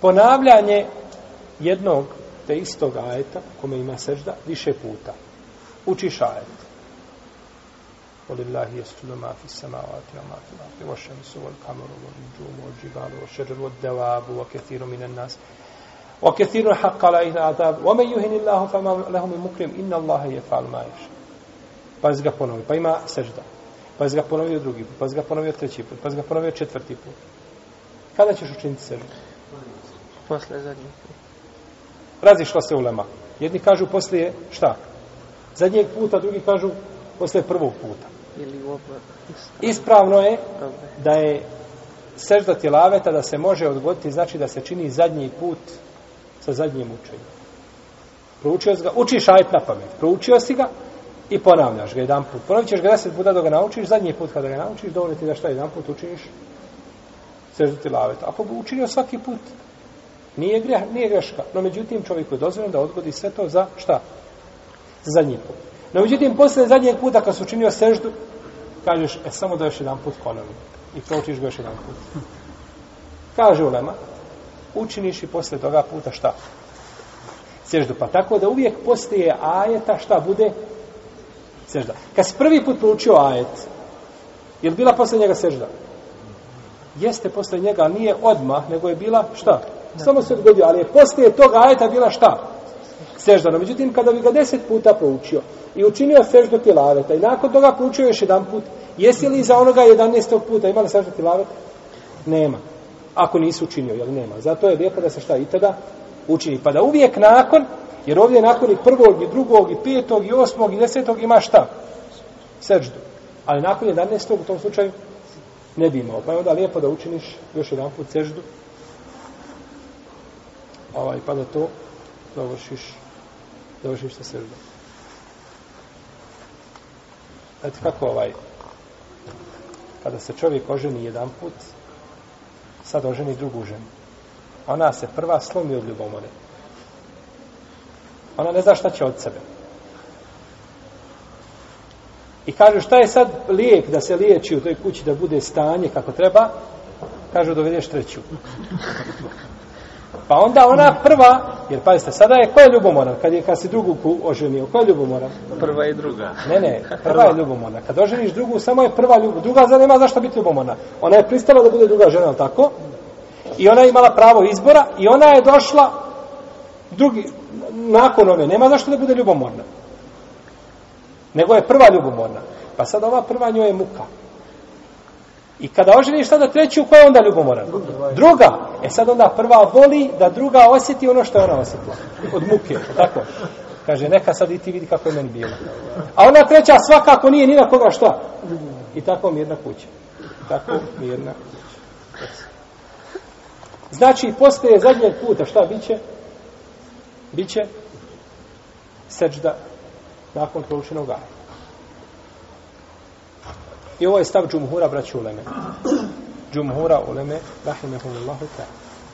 ponavljanje jednog te istog ajeta, kome ima sežda, više puta. Učiš ajet. Oli Allahi jesudu mafi samavati wa mafi mafi wa šemsu wa kameru wa nijumu wa džibalu wa šeđeru wa devabu wa kethiru minan nas wa kethiru haqqa la ihna azabu wa me yuhin illahu fa ma lehum i mukrim inna Allahe je fa'al ma'iš pa ga ponovi, pa ima sežda pa ga ponovi drugi put, pa ga ponovi treći put pa ga ponovi četvrti put kada ćeš učiniti seždu? Posle zadnjeg. Razišla se ulema. Jedni kažu posle je šta? Zadnjeg puta, drugi kažu posle prvog puta. Ili oba, Ispravno je Dobre. da je sežda tjelaveta da se može odgoditi, znači da se čini zadnji put sa zadnjim učenjem. Proučio si ga, učiš ajet na pamet. Proučio si ga i ponavljaš ga jedan put. Ponovit ćeš ga deset puta da ga naučiš, zadnji put kada ga naučiš, dovoljno ti da šta jedan put učiniš seždu tilaveta. Ako bi učinio svaki put, nije, greh, nije greška. No međutim, čovjeku je dozvoljeno da odgodi sve to za šta? Za zadnji put. No međutim, posle zadnjeg puta kad su učinio seždu, kažeš, e, samo da još jedan put ponovim. I pročiš ga još jedan put. Kaže Ulema, učiniš i posle toga puta šta? Seždu. Pa tako da uvijek postoje ajeta šta bude? Sežda. Kad si prvi put proučio ajet, je li bila posle njega sežda? jeste posle njega, ali nije odmah, nego je bila šta? Samo se odgodio, ali je posle toga ajeta bila šta? Seždano. Međutim, kada bi ga deset puta proučio i učinio seždu tilaveta i nakon toga proučio još jedan put, jesi li za onoga jedanestog puta imali seždu tilaveta? Nema. Ako nisu učinio, jel nema? Zato je lijepo da se šta i tada učini. Pa da uvijek nakon, jer ovdje nakon i prvog, i drugog, i petog, i osmog, i desetog ima šta? Seždu. Ali nakon jedanestog u tom slučaju ne bi imao. Pa je onda lijepo da učiniš još jedan put seždu. Ovaj, pa da to završiš, završiš sa seždom. Znači kako ovaj, kada se čovjek oženi jedan put, sad oženi drugu ženu. Ona se prva slomi od ljubomore. Ona ne zna šta će od sebe. I kaže šta je sad lijek da se liječi u toj kući da bude stanje kako treba? Kaže dovedeš treću. Pa onda ona prva, jer pazite, sada je koja ljubomora? Kad je kad si drugu ku oženio, koja je ljubomora? Prva je druga. Ne, ne, prva, prva. je ljubomora. Kad oženiš drugu, samo je prva ljubomora. Druga za nema zašto biti ljubomora. Ona je pristala da bude druga žena, tako? I ona je imala pravo izbora i ona je došla drugi, nakon one. Nema zašto da bude ljubomorna. Nego je prva ljubomorna. Pa sad ova prva njoj je muka. I kada oženiš sada treću, koja je onda ljubomora? Druga. druga. E sad onda prva voli da druga osjeti ono što je ona osjetila. Od muke. Tako. Kaže, neka sad i ti vidi kako je meni bilo. A ona treća svakako nije ni na koga što. I tako mi jedna kuća. I tako mi jedna kuća. Znači, postoje zadnjeg puta, šta biće? Biće? Sečda. Sečda nakon proučenog ajeta. I ovo je stav džumhura braću uleme. Džumhura uleme, rahimehumullahu ta'ala.